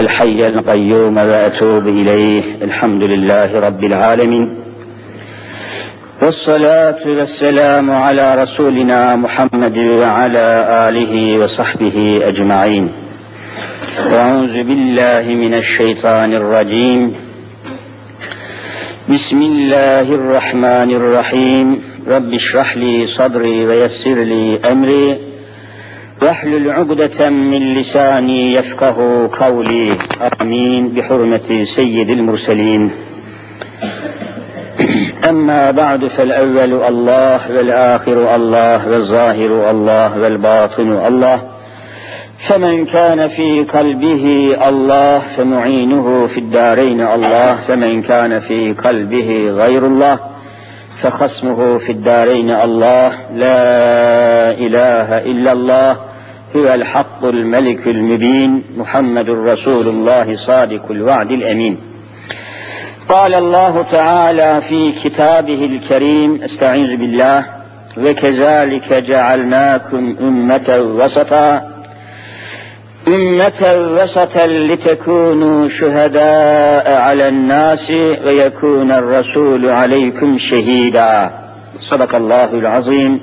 الحي القيوم وأتوب إليه. الحمد لله رب العالمين. والصلاة والسلام على رسولنا محمد وعلى آله وصحبه أجمعين. واعوذ بالله من الشيطان الرجيم. بسم الله الرحمن الرحيم. رب اشرح لي صدري ويسر لي أمري. واحلل عقدة من لساني يفقه قولي. آمين. بحرمة سيد المرسلين. أما بعد فالأول الله والآخر الله والظاهر الله والباطن الله. فمن كان في قلبه الله فمعينه في الدارين الله. فمن كان في قلبه غير الله فخصمه في الدارين الله. لا إله إلا الله. هو الحق الملك المبين محمد رسول الله صادق الوعد الامين قال الله تعالى في كتابه الكريم استعيذ بالله وكذلك جعلناكم امه وسطا امه وسطا لتكونوا شهداء على الناس ويكون الرسول عليكم شهيدا صدق الله العظيم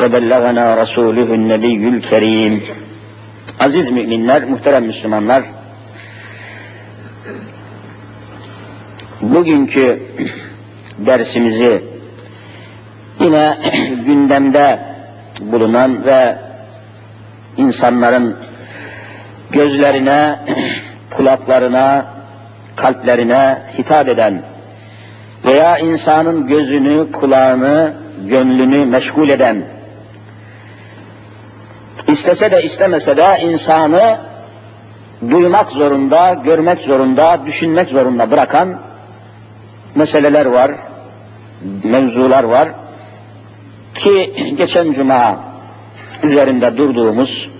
bellagana rasuluhun nebiyyül kerim. Aziz müminler, muhterem Müslümanlar, bugünkü dersimizi yine gündemde bulunan ve insanların gözlerine, kulaklarına, kalplerine hitap eden veya insanın gözünü, kulağını, gönlünü meşgul eden istese de istemese de insanı duymak zorunda, görmek zorunda, düşünmek zorunda bırakan meseleler var, mevzular var ki geçen cuma üzerinde durduğumuz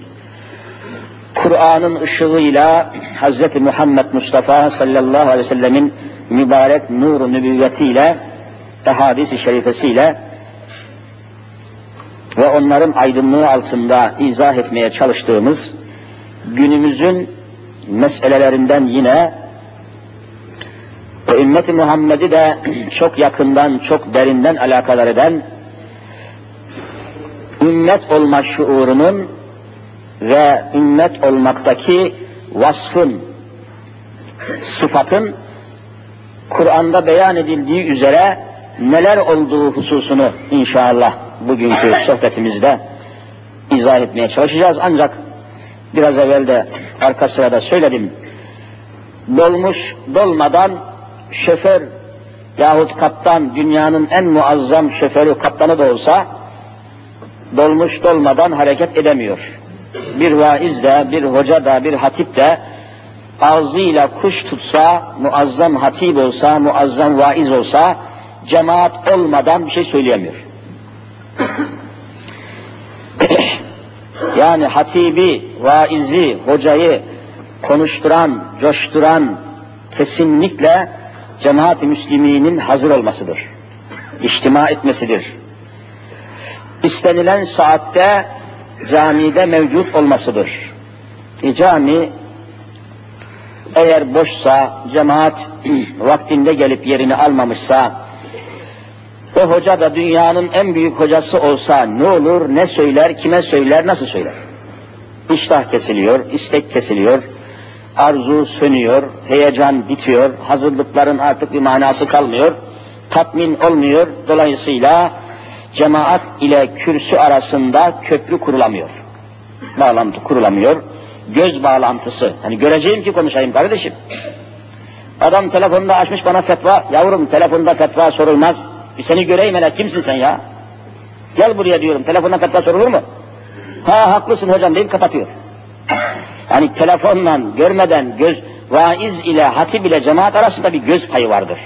Kur'an'ın ışığıyla Hz. Muhammed Mustafa sallallahu aleyhi ve sellemin mübarek nuru nübüvvetiyle ve hadis-i şerifesiyle ve onların aydınlığı altında izah etmeye çalıştığımız günümüzün meselelerinden yine ve ümmeti Muhammed'i de çok yakından, çok derinden alakadar eden ümmet olma şuurunun ve ümmet olmaktaki vasfın, sıfatın Kur'an'da beyan edildiği üzere neler olduğu hususunu inşallah bugünkü sohbetimizde izah etmeye çalışacağız. Ancak biraz evvel de arka sırada söyledim. Dolmuş dolmadan şoför yahut kaptan dünyanın en muazzam şoförü kaptanı da olsa dolmuş dolmadan hareket edemiyor. Bir vaiz de, bir hoca da, bir hatip de ağzıyla kuş tutsa, muazzam hatip olsa, muazzam vaiz olsa, cemaat olmadan bir şey söyleyemiyor. yani hatibi, vaizi, hocayı konuşturan, coşturan kesinlikle cemaat-i müsliminin hazır olmasıdır. İçtima etmesidir. İstenilen saatte camide mevcut olmasıdır. E, cami eğer boşsa, cemaat vaktinde gelip yerini almamışsa, o hoca da dünyanın en büyük hocası olsa ne olur, ne söyler, kime söyler, nasıl söyler? İştah kesiliyor, istek kesiliyor, arzu sönüyor, heyecan bitiyor, hazırlıkların artık bir manası kalmıyor, tatmin olmuyor. Dolayısıyla cemaat ile kürsü arasında köprü kurulamıyor. Bağlantı kurulamıyor. Göz bağlantısı. Hani göreceğim ki konuşayım kardeşim. Adam telefonda açmış bana fetva. Yavrum telefonda fetva sorulmaz. Bir seni göreyim hele kimsin sen ya? Gel buraya diyorum. Telefonda fetva sorulur mu? Ha haklısın hocam deyip kapatıyor. Yani telefonla görmeden göz vaiz ile hatip ile cemaat arasında bir göz payı vardır.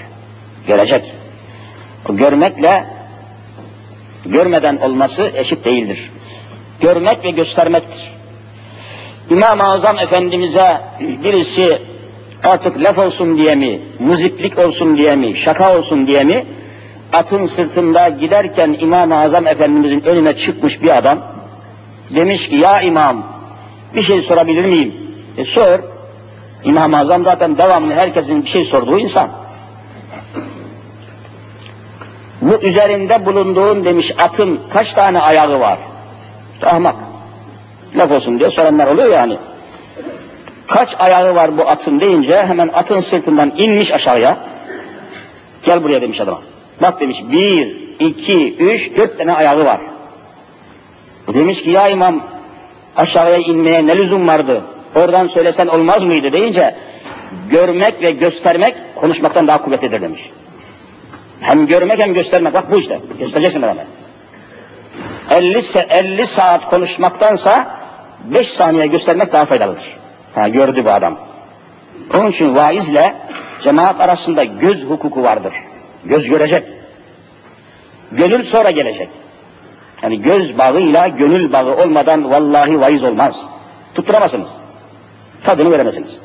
Görecek. O görmekle görmeden olması eşit değildir. Görmek ve göstermektir. İmam-ı Azam Efendimiz'e birisi artık laf olsun diye mi, müziklik olsun diye mi, şaka olsun diye mi, atın sırtında giderken İmam-ı Azam Efendimiz'in önüne çıkmış bir adam, demiş ki ya imam bir şey sorabilir miyim? E sor. İmam-ı Azam zaten devamlı herkesin bir şey sorduğu insan. Bu üzerinde bulunduğun demiş atın kaç tane ayağı var? Ahmak. Laf olsun diye soranlar oluyor yani. Kaç ayağı var bu atın deyince hemen atın sırtından inmiş aşağıya. Gel buraya demiş adama. Bak demiş bir, iki, üç, dört tane ayağı var. Demiş ki ya imam aşağıya inmeye ne lüzum vardı? Oradan söylesen olmaz mıydı deyince görmek ve göstermek konuşmaktan daha kuvvetlidir demiş. Hem görmek hem göstermek. Bak bu işte. Göstereceksin adama. 50, 50 saat konuşmaktansa 5 saniye göstermek daha faydalıdır. Ha, gördü bu adam. Onun için vaizle cemaat arasında göz hukuku vardır. Göz görecek. Gönül sonra gelecek. Yani göz bağıyla gönül bağı olmadan vallahi vaiz olmaz. Tutturamazsınız. Tadını veremezsiniz.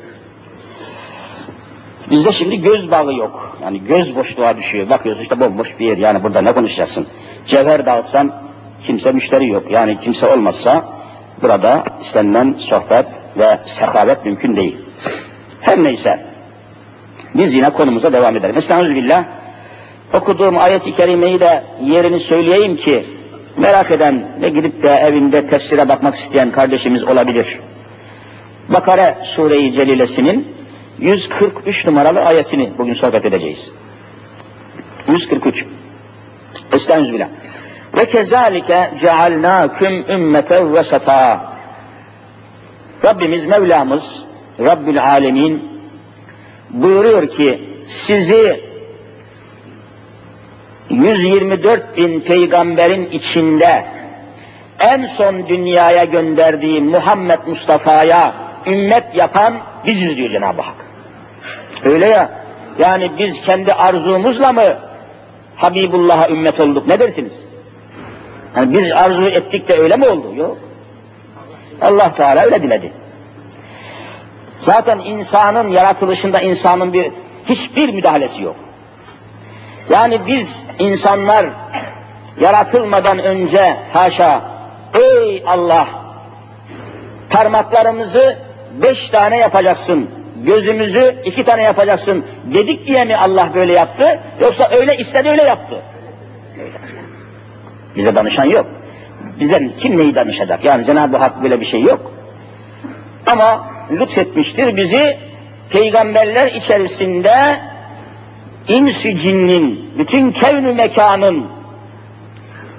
Bizde şimdi göz bağı yok. Yani göz boşluğa düşüyor. Bakıyorsun işte bomboş bir yer. Yani burada ne konuşacaksın? Cevher dağıtsan kimse müşteri yok. Yani kimse olmazsa burada istenilen sohbet ve sehavet mümkün değil. Her neyse. Biz yine konumuza devam edelim. Estağfirullah. Okuduğum ayet-i kerimeyi de yerini söyleyeyim ki merak eden ve gidip de evinde tefsire bakmak isteyen kardeşimiz olabilir. Bakara Sure-i Celilesinin 143 numaralı ayetini bugün sohbet edeceğiz. 143. Estağfirullah. Ve kezalike cealnâküm ümmeten vesata. Rabbimiz, Mevlamız, Rabbül Alemin buyuruyor ki sizi 124 bin peygamberin içinde en son dünyaya gönderdiği Muhammed Mustafa'ya ümmet yapan biziz diyor Cenab-ı Hak. Öyle ya, yani biz kendi arzumuzla mı Habibullah'a ümmet olduk ne dersiniz? Yani biz arzu ettik de öyle mi oldu? Yok. Allah Teala öyle diledi. Zaten insanın yaratılışında insanın bir hiçbir müdahalesi yok. Yani biz insanlar yaratılmadan önce haşa ey Allah parmaklarımızı beş tane yapacaksın, gözümüzü iki tane yapacaksın dedik diye mi Allah böyle yaptı? Yoksa öyle istedi öyle yaptı. Bize danışan yok. Bize kim neyi danışacak? Yani Cenab-ı Hak böyle bir şey yok. Ama lütfetmiştir bizi peygamberler içerisinde insi cinnin, bütün kevnü mekanın,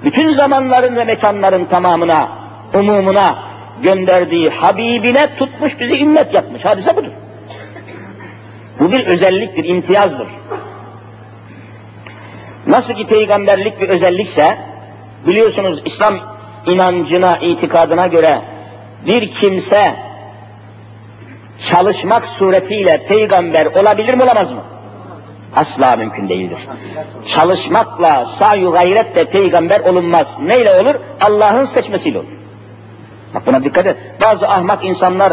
bütün zamanların ve mekanların tamamına, umumuna gönderdiği Habibine tutmuş bizi ümmet yapmış. Hadise budur. Bu bir özelliktir, imtiyazdır. Nasıl ki peygamberlik bir özellikse, biliyorsunuz İslam inancına, itikadına göre bir kimse çalışmak suretiyle peygamber olabilir mi olamaz mı? Asla mümkün değildir. Çalışmakla, sayu gayretle peygamber olunmaz. Neyle olur? Allah'ın seçmesiyle olur. Bak buna dikkat et. Bazı ahmak insanlar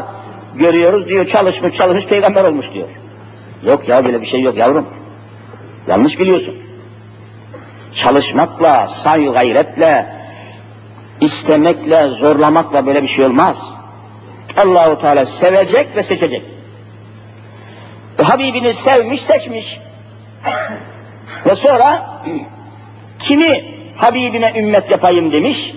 görüyoruz diyor, çalışmış çalışmış peygamber olmuş diyor. Yok ya böyle bir şey yok yavrum. Yanlış biliyorsun. Çalışmakla, sayu gayretle, istemekle, zorlamakla böyle bir şey olmaz. Allahu Teala sevecek ve seçecek. O Habibini sevmiş, seçmiş. Ve sonra kimi Habibine ümmet yapayım demiş.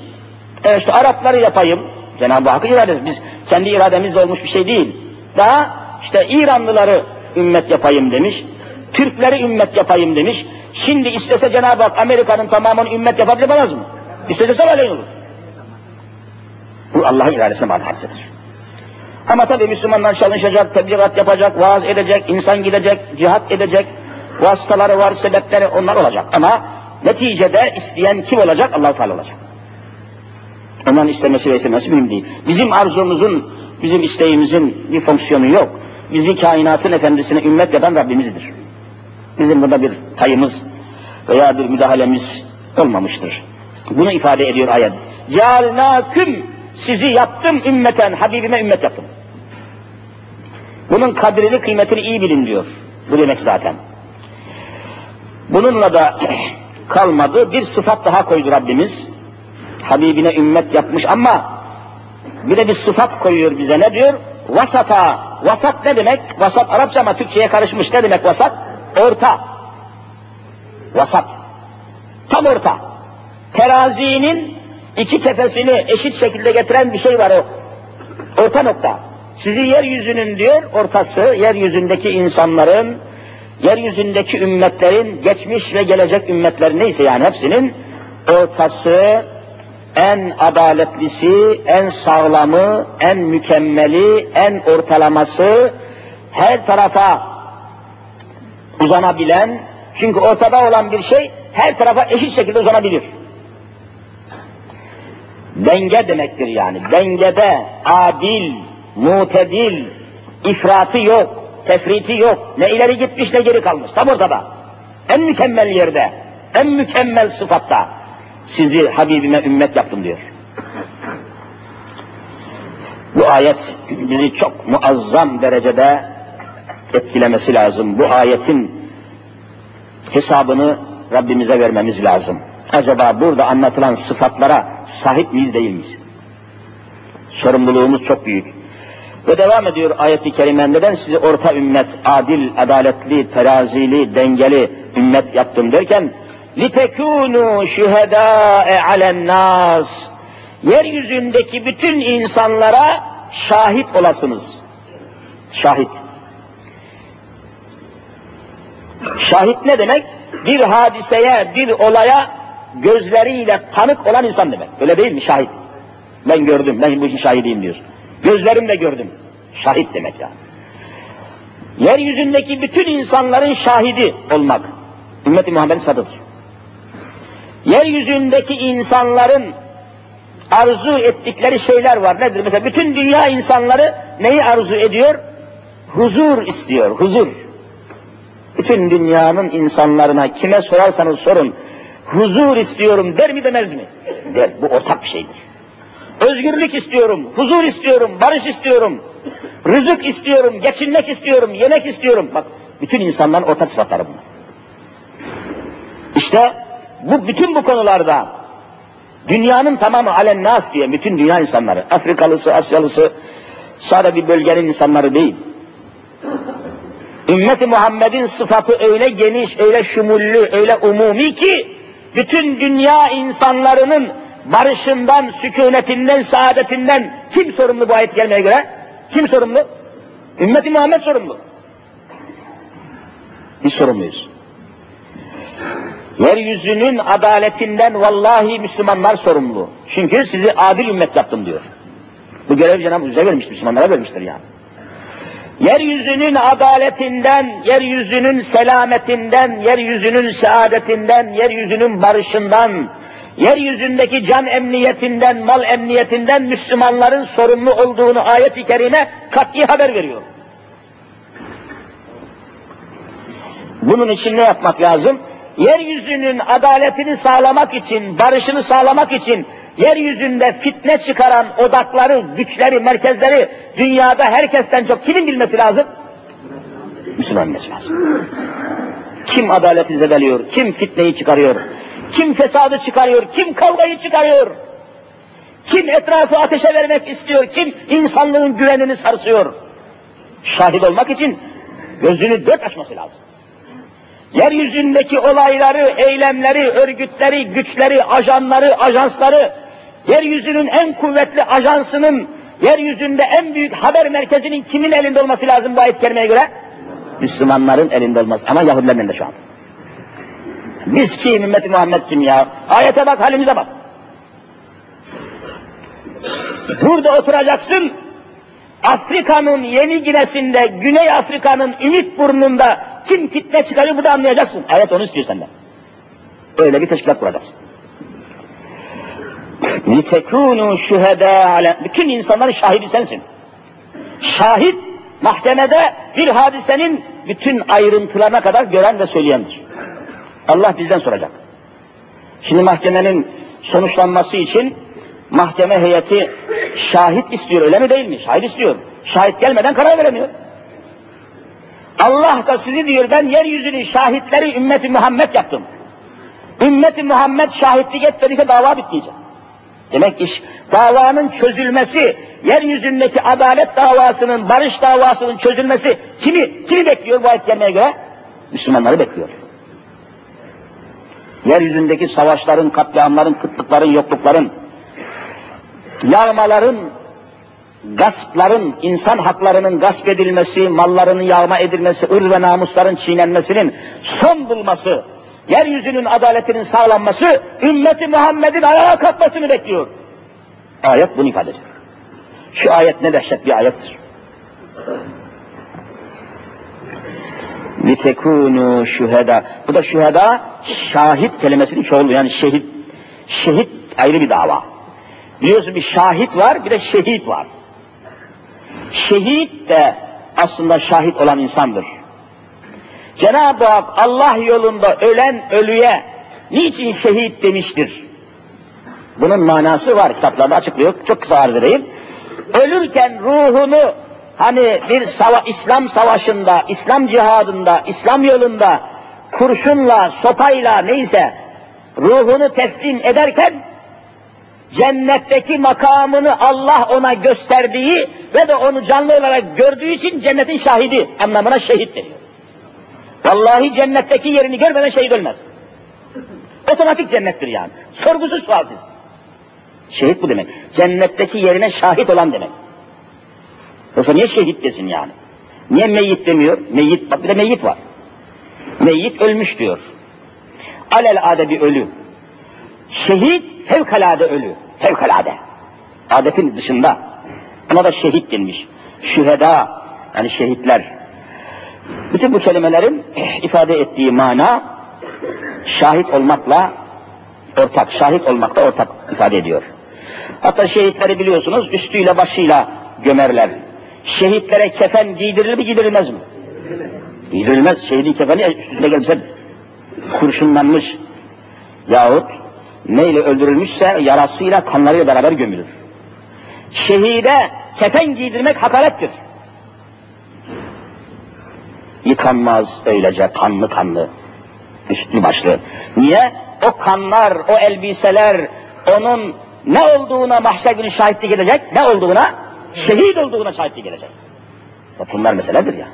E işte Arapları yapayım. Cenab-ı Hakk'ın iradesi. Biz kendi irademizle olmuş bir şey değil. Daha işte İranlıları ümmet yapayım demiş. Türkleri ümmet yapayım demiş. Şimdi istese Cenab-ı Hak Amerika'nın tamamını ümmet yapabilir mı? İstese öyle olur. Bu Allah'ın iradesine madhasidir. Ama tabi Müslümanlar çalışacak, tebligat yapacak, vaaz edecek, insan gidecek, cihat edecek, vasıtaları var, sebepleri onlar olacak. Ama neticede isteyen kim olacak? allah Teala olacak. Onların istemesi ve istemesi mühim değil. Bizim arzumuzun, bizim isteğimizin bir fonksiyonu yok. Bizi kainatın efendisine ümmet yapan Rabbimizdir. Bizim burada bir payımız veya bir müdahalemiz olmamıştır. Bunu ifade ediyor ayet. Cealnâküm sizi yaptım ümmeten, Habibime ümmet yaptım. Bunun kadrini, kıymetini iyi bilin diyor. Bu demek zaten. Bununla da kalmadı. Bir sıfat daha koydu Rabbimiz. Habibine ümmet yapmış ama bir de bir sıfat koyuyor bize. Ne diyor? Vasata. Vasat ne demek? Vasat Arapça ama Türkçe'ye karışmış. Ne demek vasat? Orta. Vasat. Tam orta. Terazinin iki kefesini eşit şekilde getiren bir şey var o. Orta nokta. Sizi yeryüzünün diyor ortası, yeryüzündeki insanların, yeryüzündeki ümmetlerin, geçmiş ve gelecek ümmetler neyse yani hepsinin ortası, en adaletlisi, en sağlamı, en mükemmeli, en ortalaması, her tarafa uzanabilen, çünkü ortada olan bir şey her tarafa eşit şekilde uzanabilir. Denge demektir yani. Dengede adil, mutedil, ifratı yok, tefriti yok. Ne ileri gitmiş ne geri kalmış. Tam ortada. En mükemmel yerde, en mükemmel sıfatta sizi Habibime ümmet yaptım diyor. Bu ayet bizi çok muazzam derecede etkilemesi lazım. Bu ayetin hesabını Rabbimize vermemiz lazım. Acaba burada anlatılan sıfatlara sahip miyiz değil miyiz? Sorumluluğumuz çok büyük. Ve devam ediyor ayeti kerime. Neden sizi orta ümmet, adil, adaletli, terazili, dengeli ümmet yaptım derken لِتَكُونُوا شُهَدَاءَ عَلَى النَّاسِ Yeryüzündeki bütün insanlara şahit olasınız. Şahit. Şahit ne demek? Bir hadiseye, bir olaya gözleriyle tanık olan insan demek. Öyle değil mi? Şahit. Ben gördüm, ben bu işin şahidiyim diyor. Gözlerimle gördüm. Şahit demek yani. Yeryüzündeki bütün insanların şahidi olmak. Ümmet-i Muhammed'in sıfatıdır. Yeryüzündeki insanların arzu ettikleri şeyler var. Nedir? Mesela bütün dünya insanları neyi arzu ediyor? Huzur istiyor, huzur. Bütün dünyanın insanlarına kime sorarsanız sorun, huzur istiyorum der mi demez mi? Der, bu ortak bir şeydir. Özgürlük istiyorum, huzur istiyorum, barış istiyorum, rızık istiyorum, geçinmek istiyorum, yemek istiyorum. Bak, bütün insanların ortak sıfatları bunlar. İşte bu bütün bu konularda dünyanın tamamı alennas diye bütün dünya insanları, Afrikalısı, Asyalısı, sadece bir bölgenin insanları değil. Ümmeti Muhammed'in sıfatı öyle geniş, öyle şumullü, öyle umumi ki bütün dünya insanlarının barışından, sükunetinden, saadetinden kim sorumlu bu ayet gelmeye göre? Kim sorumlu? Ümmeti Muhammed sorumlu. Biz sorumluyuz. Yeryüzünün adaletinden vallahi Müslümanlar sorumlu. Çünkü sizi adil ümmet yaptım diyor. Bu görev Cenab-ı Hak vermiş, Müslümanlara vermiştir yani. Yeryüzünün adaletinden, yeryüzünün selametinden, yeryüzünün saadetinden, yeryüzünün barışından, yeryüzündeki can emniyetinden, mal emniyetinden Müslümanların sorumlu olduğunu ayet-i kerime kat'i haber veriyor. Bunun için ne yapmak lazım? Yeryüzünün adaletini sağlamak için, barışını sağlamak için, yeryüzünde fitne çıkaran odakları, güçleri, merkezleri dünyada herkesten çok kimin bilmesi lazım? Müslüman bilmesi lazım. Kim adaleti zedeliyor, kim fitneyi çıkarıyor, kim fesadı çıkarıyor, kim kavgayı çıkarıyor, kim etrafı ateşe vermek istiyor, kim insanlığın güvenini sarsıyor. Şahit olmak için gözünü dört açması lazım. Yeryüzündeki olayları, eylemleri, örgütleri, güçleri, ajanları, ajansları, yeryüzünün en kuvvetli ajansının, yeryüzünde en büyük haber merkezinin kimin elinde olması lazım bu ayet göre? Müslümanların elinde olması ama Yahudilerin elinde şu an. Biz ki ümmeti Muhammed kim ya? Ayete bak, halimize bak. Burada oturacaksın, Afrika'nın yeni ginesinde, Güney Afrika'nın ümit burnunda kim fitne çıkarıyor burada anlayacaksın. Ayet onu istiyor senden. Öyle bir teşkilat kuracaksın. لِتَكُونُوا شُهَدَا عَلَى Bütün insanların şahidi sensin. Şahit, mahkemede bir hadisenin bütün ayrıntılarına kadar gören ve söyleyendir. Allah bizden soracak. Şimdi mahkemenin sonuçlanması için mahkeme heyeti şahit istiyor öyle mi değil mi? Şahit istiyor. Şahit gelmeden karar veremiyor. Allah da sizi diyor ben yeryüzünün şahitleri ümmeti Muhammed yaptım. Ümmeti Muhammed şahitlik etmediyse dava bitmeyecek. Demek ki davanın çözülmesi, yeryüzündeki adalet davasının, barış davasının çözülmesi kimi, kimi bekliyor bu ayet gelmeye göre? Müslümanları bekliyor. Yeryüzündeki savaşların, katliamların, kıtlıkların, yoklukların, yağmaların, gaspların, insan haklarının gasp edilmesi, mallarının yağma edilmesi, ırz ve namusların çiğnenmesinin son bulması, yeryüzünün adaletinin sağlanması, ümmeti Muhammed'in ayağa kalkmasını bekliyor. Ayet bunu ifade ediyor. Şu ayet ne dehşet bir ayettir. Litekunu şüheda. Bu da şüheda şahit kelimesinin çoğulu yani şehit. Şehit ayrı bir dava. Biliyorsun bir şahit var bir de şehit var. Şehit de aslında şahit olan insandır. Cenab-ı Hak Allah yolunda ölen ölüye niçin şehit demiştir? Bunun manası var kitaplarda açıklıyor. Çok kısa arz edeyim. Ölürken ruhunu Hani bir sava İslam savaşında, İslam cihadında, İslam yolunda kurşunla, sopayla neyse ruhunu teslim ederken cennetteki makamını Allah ona gösterdiği ve de onu canlı olarak gördüğü için cennetin şahidi anlamına şehit deniyor. Vallahi cennetteki yerini görmeden şehit ölmez. Otomatik cennettir yani. Sorgusuz sualsiz. Şehit bu demek. Cennetteki yerine şahit olan demek. Yoksa niye şehit desin yani? Niye meyyit demiyor? Meyyit, bak bir de meyyit var. Meyyit ölmüş diyor. Alel ade bir ölü. Şehit fevkalade ölü. Fevkalade. Adetin dışında. Buna da şehit denmiş. Şüheda, yani şehitler. Bütün bu kelimelerin ifade ettiği mana şahit olmakla ortak, şahit olmakla ortak ifade ediyor. Hatta şehitleri biliyorsunuz üstüyle başıyla gömerler. Şehitlere kefen giydirilir mi giydirilmez mi? Giydirilmez. Şehidin kefeni üstüne gelmişse kurşunlanmış yahut neyle öldürülmüşse yarasıyla kanlarıyla beraber gömülür. Şehide kefen giydirmek hakarettir. Yıkanmaz öylece kanlı kanlı, üstlü başlı. Niye? O kanlar, o elbiseler, onun ne olduğuna mahşer günü şahitlik edecek, ne olduğuna şehit olduğuna şahitlik gelecek. Bak bunlar meseledir ya.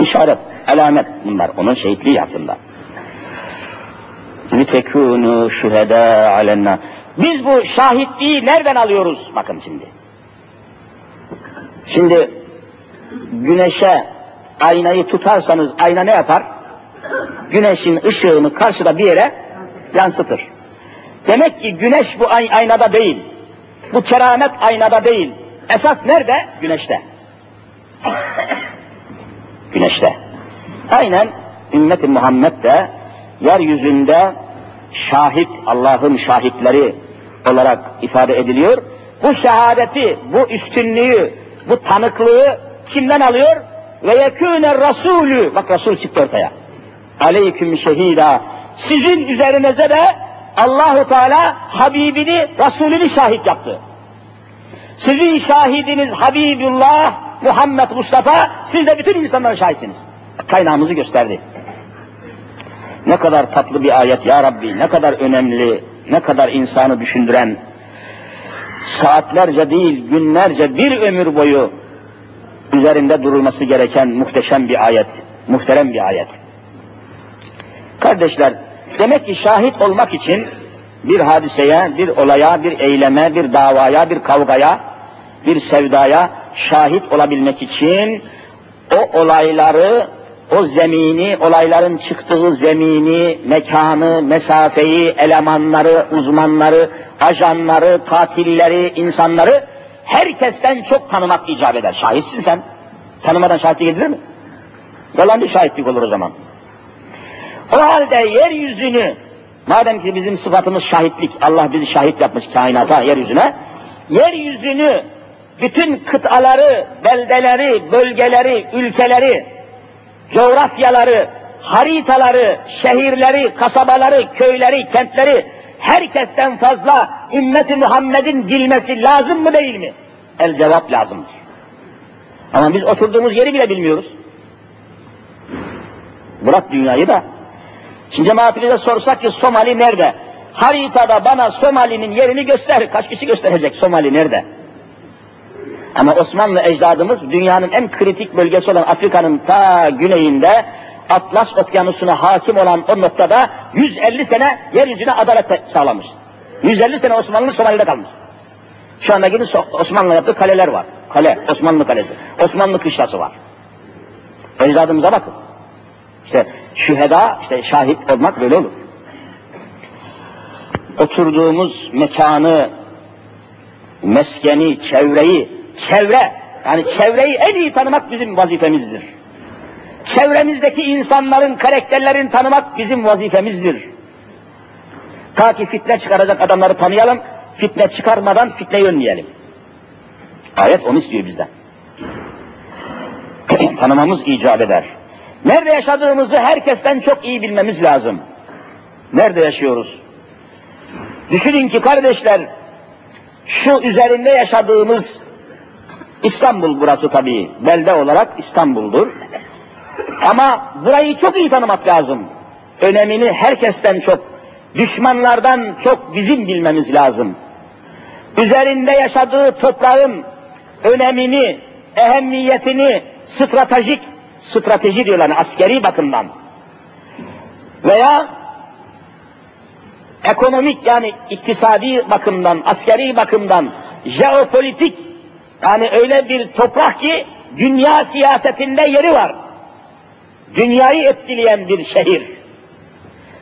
İşaret, alamet bunlar. Onun şehitliği hakkında. Litekûnû şühedâ alennâ. Biz bu şahitliği nereden alıyoruz? Bakın şimdi. Şimdi güneşe aynayı tutarsanız ayna ne yapar? Güneşin ışığını karşıda bir yere yansıtır. Demek ki güneş bu aynada değil. Bu keramet aynada değil. Esas nerede? Güneşte. Güneşte. Aynen ümmeti Muhammed de yeryüzünde şahit, Allah'ın şahitleri olarak ifade ediliyor. Bu şehadeti, bu üstünlüğü, bu tanıklığı kimden alıyor? Ve yekûne rasulü, bak Resul çıktı ortaya. Aleyküm şehida. Sizin üzerinize de Allahu Teala Habibini, Resulünü şahit yaptı. Sizin şahidiniz Habibullah, Muhammed Mustafa, siz de bütün insanların şahitsiniz. Kaynağımızı gösterdi. Ne kadar tatlı bir ayet ya Rabbi, ne kadar önemli, ne kadar insanı düşündüren, saatlerce değil, günlerce, bir ömür boyu üzerinde durulması gereken muhteşem bir ayet, muhterem bir ayet. Kardeşler, Demek ki şahit olmak için bir hadiseye, bir olaya, bir eyleme, bir davaya, bir kavgaya, bir sevdaya şahit olabilmek için o olayları, o zemini, olayların çıktığı zemini, mekanı, mesafeyi, elemanları, uzmanları, ajanları, katilleri, insanları herkesten çok tanımak icap eder. Şahitsin sen. Tanımadan şahitlik edilir mi? Yalancı şahitlik olur o zaman. O halde yeryüzünü, madem ki bizim sıfatımız şahitlik, Allah bizi şahit yapmış kainata, yeryüzüne, yeryüzünü, bütün kıtaları, beldeleri, bölgeleri, ülkeleri, coğrafyaları, haritaları, şehirleri, kasabaları, köyleri, kentleri, herkesten fazla ümmeti Muhammed'in bilmesi lazım mı değil mi? El cevap lazımdır. Ama biz oturduğumuz yeri bile bilmiyoruz. Bırak dünyayı da Şimdi cemaatimize sorsak ki Somali nerede? haritada bana Somali'nin yerini göster. Kaç kişi gösterecek Somali nerede? Ama Osmanlı ecdadımız dünyanın en kritik bölgesi olan Afrika'nın ta güneyinde Atlas Okyanusu'na hakim olan o noktada 150 sene yeryüzüne adalet sağlamış. 150 sene Osmanlı Somali'de kalmış. Şu anda gidin Osmanlı yaptığı kaleler var. Kale, Osmanlı kalesi. Osmanlı kışlası var. Ecdadımıza bakın. İşte şüheda, işte şahit olmak böyle olur. Oturduğumuz mekanı, meskeni, çevreyi, çevre, yani çevreyi en iyi tanımak bizim vazifemizdir. Çevremizdeki insanların karakterlerini tanımak bizim vazifemizdir. Ta ki fitne çıkaracak adamları tanıyalım, fitne çıkarmadan fitneyi önleyelim. Ayet onu istiyor bizden. Tanımamız icap eder. Nerede yaşadığımızı herkesten çok iyi bilmemiz lazım. Nerede yaşıyoruz? Düşünün ki kardeşler, şu üzerinde yaşadığımız İstanbul burası tabii, belde olarak İstanbul'dur. Ama burayı çok iyi tanımak lazım. Önemini herkesten çok, düşmanlardan çok bizim bilmemiz lazım. Üzerinde yaşadığı toprağın önemini, ehemmiyetini, stratejik, strateji diyorlar yani askeri bakımdan veya ekonomik yani iktisadi bakımdan, askeri bakımdan, jeopolitik yani öyle bir toprak ki dünya siyasetinde yeri var. Dünyayı etkileyen bir şehir.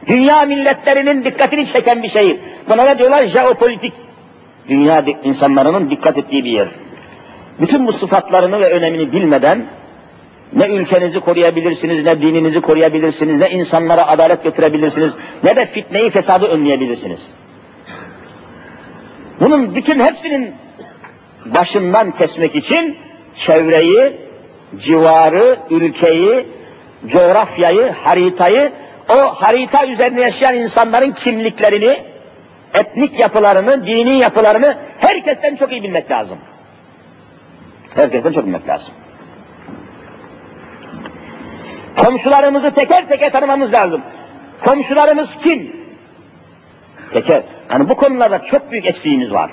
Dünya milletlerinin dikkatini çeken bir şehir. Buna ne diyorlar? Jeopolitik. Dünya insanların dikkat ettiği bir yer. Bütün bu sıfatlarını ve önemini bilmeden ne ülkenizi koruyabilirsiniz, ne dininizi koruyabilirsiniz, ne insanlara adalet götürebilirsiniz, ne de fitneyi, fesadı önleyebilirsiniz. Bunun bütün hepsinin başından kesmek için çevreyi, civarı, ülkeyi, coğrafyayı, haritayı, o harita üzerinde yaşayan insanların kimliklerini, etnik yapılarını, dini yapılarını herkesten çok iyi bilmek lazım. Herkesten çok bilmek lazım. Komşularımızı teker teker tanımamız lazım. Komşularımız kim? Teker. Yani bu konularda çok büyük eksiğimiz var.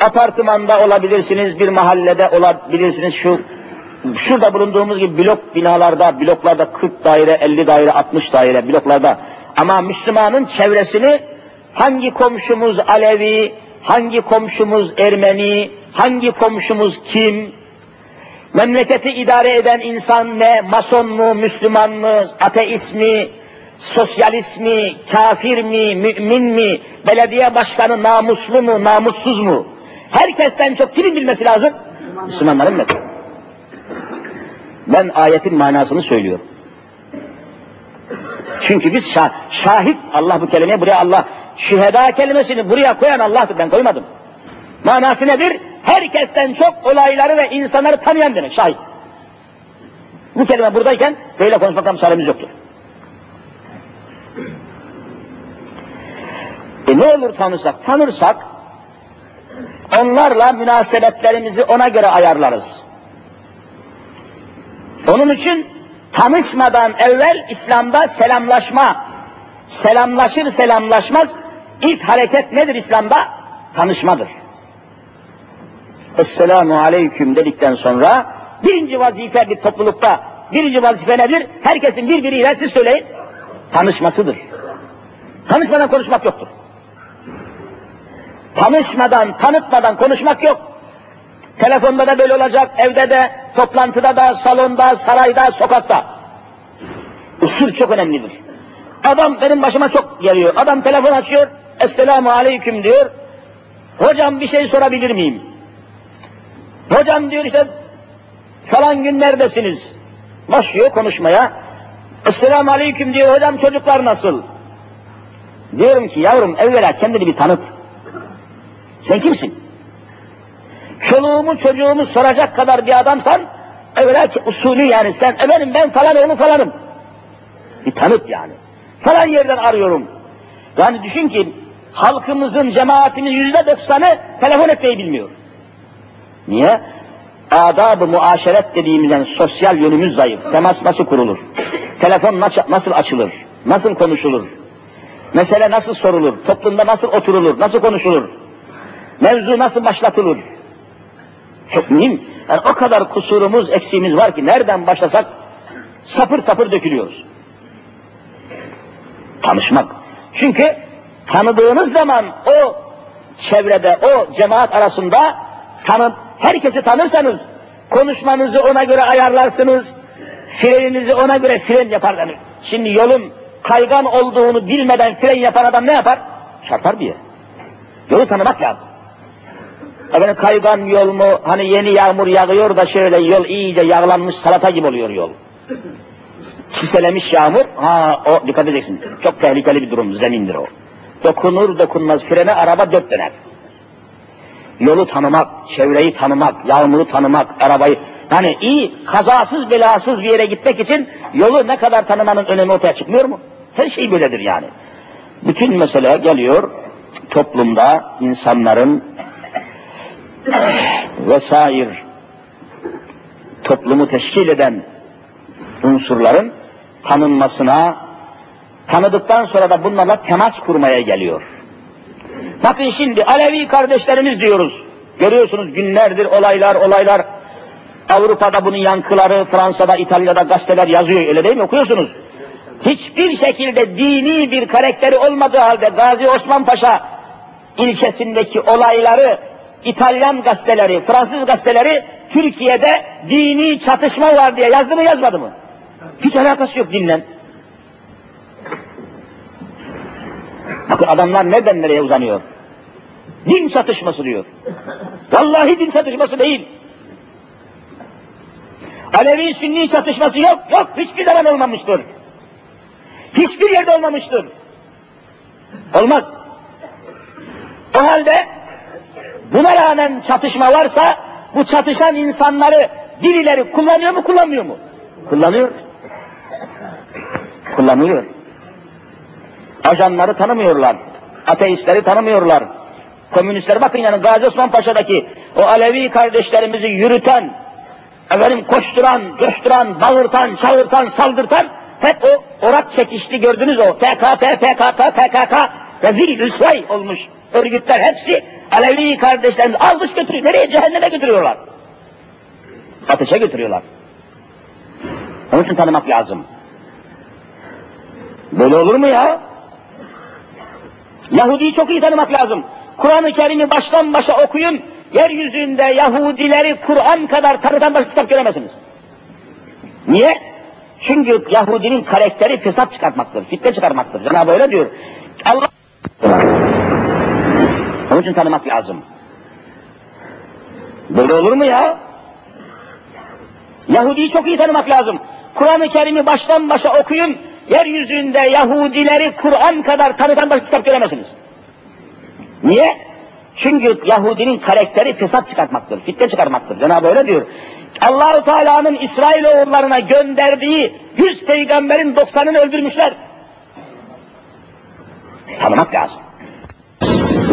Apartmanda olabilirsiniz, bir mahallede olabilirsiniz, şu şurada bulunduğumuz gibi blok binalarda, bloklarda 40 daire, 50 daire, 60 daire bloklarda ama Müslümanın çevresini hangi komşumuz Alevi, hangi komşumuz Ermeni, hangi komşumuz kim, memleketi idare eden insan ne, mason mu, Müslüman mı, ateist mi, sosyalist mi, kafir mi, mümin mi, belediye başkanı namuslu mu, namussuz mu? Herkesten çok kimin bilmesi lazım? Müslümanların mesela. Ben ayetin manasını söylüyorum. Çünkü biz şah, şahit, Allah bu kelimeyi buraya Allah, şüheda kelimesini buraya koyan Allah'tır, ben koymadım. Manası nedir? Herkesten çok olayları ve insanları tanıyan demek, şahit. Bu kelime buradayken böyle konuşmaktan müsaademiz yoktur. E ne olur tanırsak? Tanırsak onlarla münasebetlerimizi ona göre ayarlarız. Onun için tanışmadan evvel İslam'da selamlaşma, selamlaşır selamlaşmaz ilk hareket nedir İslam'da? Tanışmadır. Esselamu aleyküm dedikten sonra birinci vazife bir toplulukta, birinci vazife nedir? Herkesin birbiriyle siz söyleyin, tanışmasıdır. Tanışmadan konuşmak yoktur. Tanışmadan, tanıtmadan konuşmak yok. Telefonda da böyle olacak, evde de, toplantıda da, salonda, sarayda, sokakta. Usul çok önemlidir. Adam benim başıma çok geliyor. Adam telefon açıyor, Esselamu Aleyküm diyor. Hocam bir şey sorabilir miyim? Hocam diyor işte falan gün neredesiniz? Başlıyor konuşmaya. Esselamu Aleyküm diyor, hocam çocuklar nasıl? Diyorum ki yavrum evvela kendini bir tanıt. Sen kimsin? çoluğumu çocuğumu soracak kadar bir adamsan, evvela usulü yani sen, efendim ben falan oğlu falanım. Bir tanıt yani. Falan yerden arıyorum. Yani düşün ki halkımızın, cemaatinin yüzde doksanı telefon etmeyi bilmiyor. Niye? Adab-ı muaşeret dediğimizden sosyal yönümüz zayıf. Temas nasıl kurulur? Telefon nasıl açılır? Nasıl konuşulur? Mesele nasıl sorulur? Toplumda nasıl oturulur? Nasıl konuşulur? Mevzu nasıl başlatılır? Çok mühim. Yani o kadar kusurumuz, eksiğimiz var ki nereden başlasak sapır sapır dökülüyoruz. Tanışmak. Çünkü tanıdığınız zaman o çevrede, o cemaat arasında tanı, herkesi tanırsanız konuşmanızı ona göre ayarlarsınız, freninizi ona göre fren yapar Şimdi yolun kaygan olduğunu bilmeden fren yapan adam ne yapar? Çarpar diye. Yolu tanımak lazım. Efendim kaygan yol mu, hani yeni yağmur yağıyor da şöyle yol iyice yağlanmış salata gibi oluyor yol. Çiselemiş yağmur, ha o dikkat edeceksin. Çok tehlikeli bir durum, zemindir o. Dokunur dokunmaz frene araba dört döner. Yolu tanımak, çevreyi tanımak, yağmuru tanımak, arabayı... Yani iyi, kazasız belasız bir yere gitmek için yolu ne kadar tanımanın önemi ortaya çıkmıyor mu? Her şey böyledir yani. Bütün mesele geliyor toplumda insanların vesair toplumu teşkil eden unsurların tanınmasına, tanıdıktan sonra da bunlarla temas kurmaya geliyor. Bakın şimdi Alevi kardeşlerimiz diyoruz. Görüyorsunuz günlerdir olaylar olaylar. Avrupa'da bunun yankıları, Fransa'da, İtalya'da gazeteler yazıyor öyle değil mi? Okuyorsunuz. Hiçbir şekilde dini bir karakteri olmadığı halde Gazi Osman Paşa ilçesindeki olayları İtalyan gazeteleri, Fransız gazeteleri Türkiye'de dini çatışma var diye yazdı mı yazmadı mı? Hiç alakası yok dinle. Bakın adamlar nereden nereye uzanıyor? Din çatışması diyor. Vallahi din çatışması değil. Alevi Sünni çatışması yok, yok hiçbir zaman olmamıştır. Hiçbir yerde olmamıştır. Olmaz. O halde buna rağmen çatışma varsa bu çatışan insanları birileri kullanıyor mu kullanmıyor mu? Kullanıyor. Kullanıyor. Ajanları tanımıyorlar. Ateistleri tanımıyorlar. Komünistler bakın yani Gazi Osman Paşa'daki o Alevi kardeşlerimizi yürüten, efendim koşturan, coşturan, bağırtan, çağırtan, saldırtan hep o orak çekişli gördünüz o PKK, PKK, PKK rezil rüsvay olmuş örgütler hepsi Alevi kardeşlerimizi almış götürüyor. Nereye? Cehenneme götürüyorlar. Ateşe götürüyorlar. Onun için tanımak lazım. Böyle olur mu ya? Yahudi'yi çok iyi tanımak lazım. Kur'an-ı Kerim'i baştan başa okuyun. Yeryüzünde Yahudileri Kur'an kadar tanıtan başka kitap göremezsiniz. Niye? Çünkü Yahudinin karakteri fesat çıkartmaktır, fitne çıkarmaktır. Cenab-ı öyle diyor. Allah onun için tanımak lazım. Böyle olur mu ya? Yahudi'yi çok iyi tanımak lazım. Kur'an-ı Kerim'i baştan başa okuyun. Yeryüzünde Yahudileri Kur'an kadar tanıtan başka kitap göremezsiniz. Niye? Çünkü Yahudinin karakteri fesat çıkartmaktır, fitne çıkarmaktır. Cenab-ı öyle diyor. Allahu Teala'nın İsrailoğullarına gönderdiği yüz peygamberin doksanını öldürmüşler. Tanımak lazım.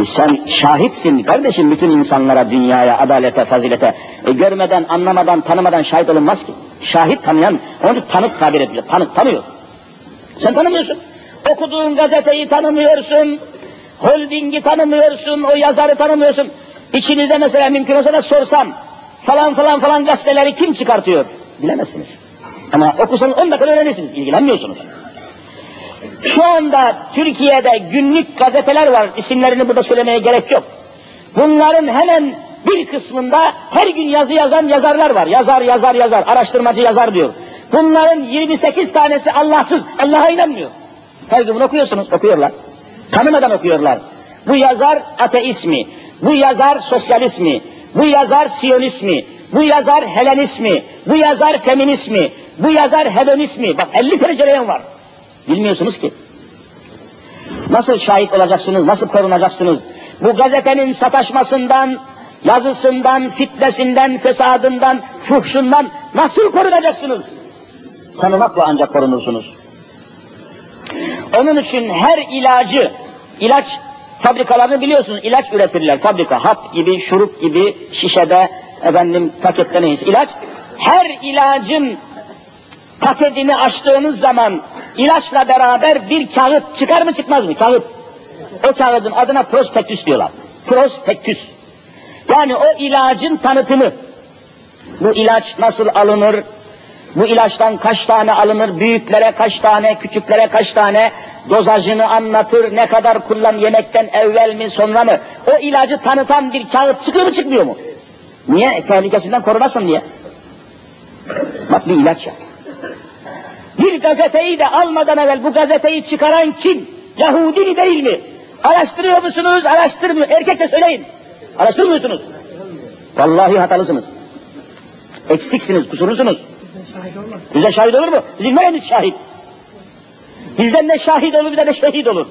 Sen şahitsin kardeşim bütün insanlara, dünyaya, adalete, fazilete. E, görmeden, anlamadan, tanımadan şahit olunmaz ki. Şahit tanıyan, onu tanık tabir ediyor. Tanık tanıyor. Sen tanımıyorsun. Okuduğun gazeteyi tanımıyorsun. Holdingi tanımıyorsun. O yazarı tanımıyorsun. İçinizde mesela mümkün olsa da sorsam falan falan falan gazeteleri kim çıkartıyor? Bilemezsiniz. Ama okusanız 10 dakika öğrenirsiniz. İlgilenmiyorsunuz. Şu anda Türkiye'de günlük gazeteler var. İsimlerini burada söylemeye gerek yok. Bunların hemen bir kısmında her gün yazı yazan yazarlar var. Yazar, yazar, yazar, araştırmacı yazar diyor. Bunların 28 tanesi Allahsız, Allah'a inanmıyor. Gün bunu okuyorsunuz, okuyorlar. Tanımadan okuyorlar. Bu yazar ateismi, bu yazar sosyalismi, bu yazar siyonismi, bu yazar helenismi, bu yazar feministmi, bu yazar hedonismi. Bak 50 tane var. Bilmiyorsunuz ki. Nasıl şahit olacaksınız, nasıl korunacaksınız? Bu gazetenin sataşmasından, yazısından, fitnesinden, fesadından, fuhşundan nasıl korunacaksınız? Tanımakla ancak korunursunuz. Onun için her ilacı, ilaç fabrikalarını biliyorsunuz, ilaç üretirler. Fabrika, hap gibi, şurup gibi, şişede, efendim pakette neyse ilaç. Her ilacın paketini açtığınız zaman ilaçla beraber bir kağıt çıkar mı çıkmaz mı? Kağıt. O kağıdın adına prospektüs diyorlar. Prospektüs. Yani o ilacın tanıtımı. Bu ilaç nasıl alınır? Bu ilaçtan kaç tane alınır? Büyüklere kaç tane, küçüklere kaç tane? Dozajını anlatır, ne kadar kullan, yemekten evvel mi, sonra mı? O ilacı tanıtan bir kağıt çıkıyor mu, çıkmıyor mu? Niye? Tehlikesinden korunasın diye. Bak bir ilaç ya. Bir gazeteyi de almadan evvel bu gazeteyi çıkaran kim? Yahudi mi değil mi? Araştırıyor musunuz? Araştırmıyor. Erkek de söyleyin. Araştırmıyorsunuz. Vallahi hatalısınız. Eksiksiniz, kusurlusunuz. Bize şahit olur mu? Bizim neremiz şahit? Bizden ne şahit olur, bir de ne şehit olur.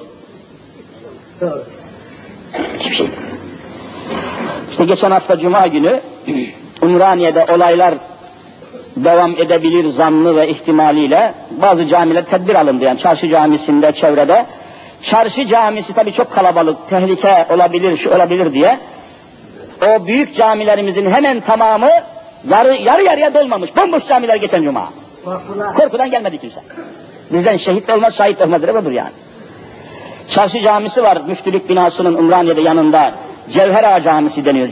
Hiçbir şey. İşte geçen hafta Cuma günü Ümraniye'de olaylar devam edebilir zannı ve ihtimaliyle bazı camiler tedbir alındı yani çarşı camisinde çevrede. Çarşı camisi tabii çok kalabalık, tehlike olabilir, şu olabilir diye. O büyük camilerimizin hemen tamamı yarı, yarı yarıya dolmamış. Bomboş camiler geçen cuma. Korkudan gelmedi kimse. Bizden şehit olmaz, şahit olmadır budur yani. Çarşı camisi var, müftülük binasının Ümraniye'de yanında. Cevher Ağa Camisi deniyor.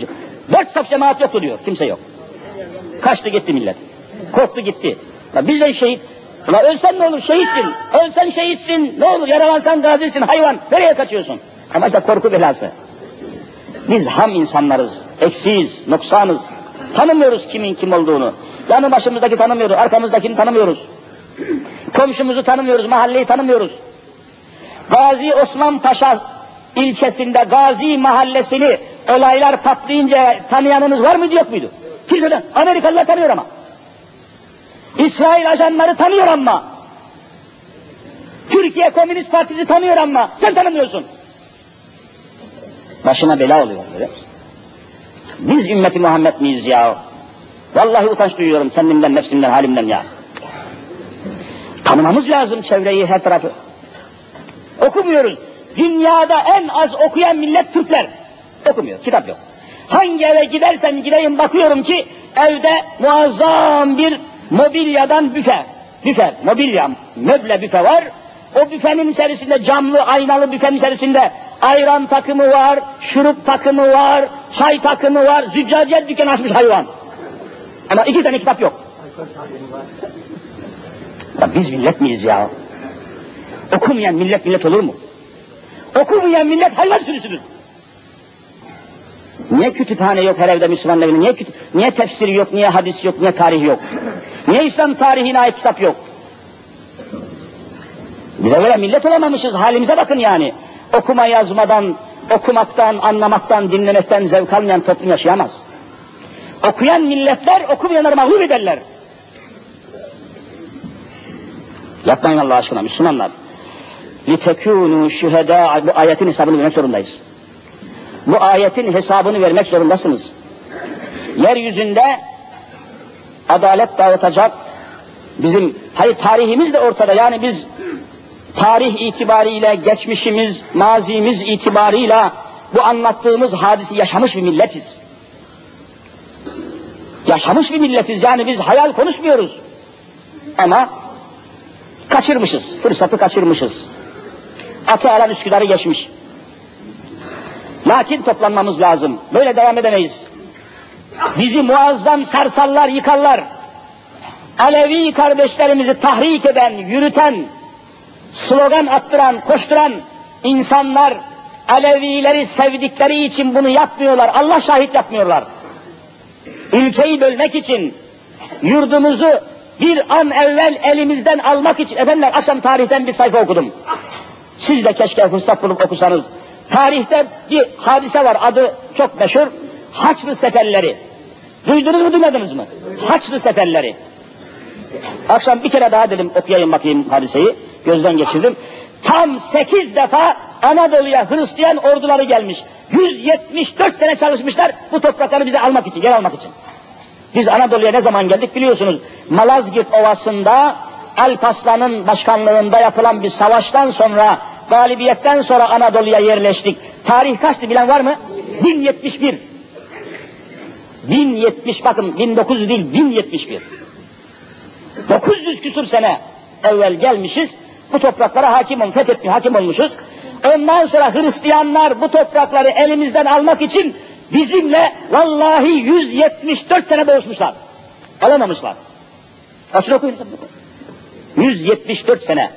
Dört saf cemaat yoktu diyor, kimse yok. Kaçtı gitti millet. Korktu gitti. Ya bizden şehit, Ulan ölsen ne olur şehitsin, ölsen şehitsin, ne olur yaralansan gazisin, hayvan, nereye kaçıyorsun? Ama işte korku belası. Biz ham insanlarız, eksiyiz, noksanız. Tanımıyoruz kimin kim olduğunu. Yanı başımızdaki tanımıyoruz, arkamızdakini tanımıyoruz. Komşumuzu tanımıyoruz, mahalleyi tanımıyoruz. Gazi Osman Paşa ilçesinde Gazi mahallesini olaylar patlayınca tanıyanınız var mıydı yok muydu? Kimse Amerikalılar tanıyor ama. İsrail ajanları tanıyor ama. Türkiye Komünist Partisi tanıyor ama sen tanımıyorsun. Başına bela oluyor. Öyle. Biz ümmeti Muhammed miyiz ya? Vallahi utanç duyuyorum kendimden, nefsimden, halimden ya. Tanımamız lazım çevreyi, her tarafı. Okumuyoruz. Dünyada en az okuyan millet Türkler. Okumuyor, kitap yok. Hangi eve gidersem gideyim bakıyorum ki evde muazzam bir mobilyadan büfe, büfe, mobilya, möble büfe var. O büfenin içerisinde camlı, aynalı büfenin içerisinde ayran takımı var, şurup takımı var, çay takımı var, züccaciyet dükkanı açmış hayvan. Ama iki tane kitap yok. Ya biz millet miyiz ya? Okumayan millet millet olur mu? Okumayan millet hayvan sürüsüdür. Niye kütüphane yok her evde Müslüman evinde? Niye, niye tefsir yok, niye hadis yok, niye tarih yok? Niye İslam tarihine ait kitap yok? Bize göre millet olamamışız, halimize bakın yani. Okuma yazmadan, okumaktan, anlamaktan, dinlemekten zevk almayan toplum yaşayamaz. Okuyan milletler okumayanları mağlup ederler. Yapmayın Allah aşkına Müslümanlar. لِتَكُونُوا şühedâ Bu ayetin hesabını vermek zorundayız. Bu ayetin hesabını vermek zorundasınız. Yeryüzünde adalet dağıtacak bizim, hayır tarihimiz de ortada yani biz tarih itibariyle, geçmişimiz, mazimiz itibarıyla bu anlattığımız hadisi yaşamış bir milletiz. Yaşamış bir milletiz yani biz hayal konuşmuyoruz. Ama kaçırmışız, fırsatı kaçırmışız. Atı alan Üsküdar'ı geçmiş. Lakin toplanmamız lazım. Böyle devam edemeyiz. Bizi muazzam sarsallar, yıkarlar. Alevi kardeşlerimizi tahrik eden, yürüten, slogan attıran, koşturan insanlar Alevileri sevdikleri için bunu yapmıyorlar. Allah şahit yapmıyorlar. Ülkeyi bölmek için, yurdumuzu bir an evvel elimizden almak için, efendiler akşam tarihten bir sayfa okudum. Siz de keşke fırsat bulup okusanız. Tarihte bir hadise var, adı çok meşhur. Haçlı seferleri. Duydunuz mu, duymadınız mı? Haçlı seferleri. Akşam bir kere daha dedim okuyayım bakayım hadiseyi. Gözden geçirdim. Tam sekiz defa Anadolu'ya Hristiyan orduları gelmiş. 174 sene çalışmışlar bu toprakları bize almak için, geri almak için. Biz Anadolu'ya ne zaman geldik biliyorsunuz. Malazgirt Ovası'nda Alparslan'ın başkanlığında yapılan bir savaştan sonra, galibiyetten sonra Anadolu'ya yerleştik. Tarih kaçtı bilen var mı? 1071. 1070 bakın 1900 değil 1071. 900 küsur sene evvel gelmişiz. Bu topraklara hakim olmuş, fethetmiş, hakim olmuşuz. Ondan sonra Hristiyanlar bu toprakları elimizden almak için bizimle vallahi 174 sene boğuşmuşlar. Alamamışlar. Açın okuyun. 174 sene.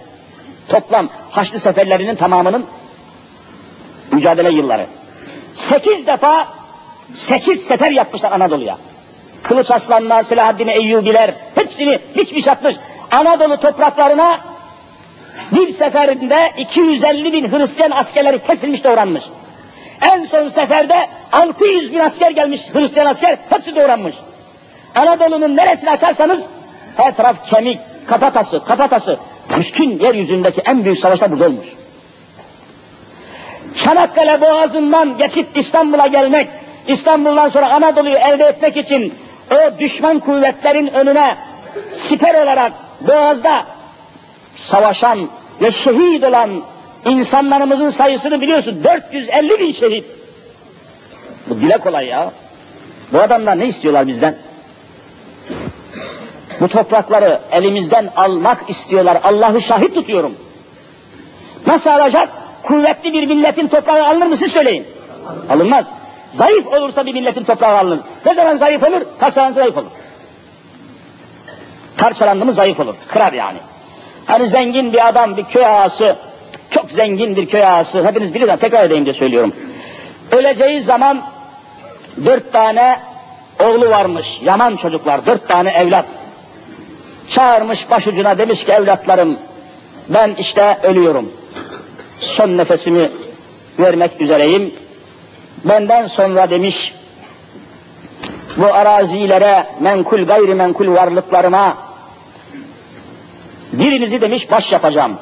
Toplam Haçlı seferlerinin tamamının mücadele yılları. Sekiz defa sekiz sefer yapmışlar Anadolu'ya. Kılıç Aslanlar, Selahaddin Eyyubiler hepsini biçmiş atmış. Anadolu topraklarına bir seferinde 250 bin Hristiyan askerleri kesilmiş doğranmış. En son seferde 600 bin asker gelmiş Hristiyan asker hepsi doğranmış. Anadolu'nun neresini açarsanız her taraf kemik, kafatası, kafatası. Bütün yeryüzündeki en büyük savaşlar burada olmuş. Çanakkale Boğazı'ndan geçip İstanbul'a gelmek, İstanbul'dan sonra Anadolu'yu elde etmek için o düşman kuvvetlerin önüne siper olarak Boğaz'da savaşan ve şehit olan insanlarımızın sayısını biliyorsun 450 bin şehit. Bu dile kolay ya. Bu adamlar ne istiyorlar bizden? Bu toprakları elimizden almak istiyorlar. Allah'ı şahit tutuyorum. Nasıl alacak? Kuvvetli bir milletin toprağı alınır mı siz söyleyin. Alınmaz. Zayıf olursa bir milletin toprağı alınır. Ne zaman zayıf olur? Parçalanınca zayıf olur. Parçalandı mı zayıf olur. Kırar yani. Hani zengin bir adam, bir köy ağası, çok zengin bir köy ağası, hepiniz bilirsiniz, tekrar edeyim de söylüyorum. Öleceği zaman dört tane oğlu varmış, yaman çocuklar, dört tane evlat. Çağırmış başucuna demiş ki evlatlarım, ben işte ölüyorum. Son nefesimi vermek üzereyim. Benden sonra demiş, bu arazilere, menkul gayrimenkul varlıklarıma birinizi demiş baş yapacağım.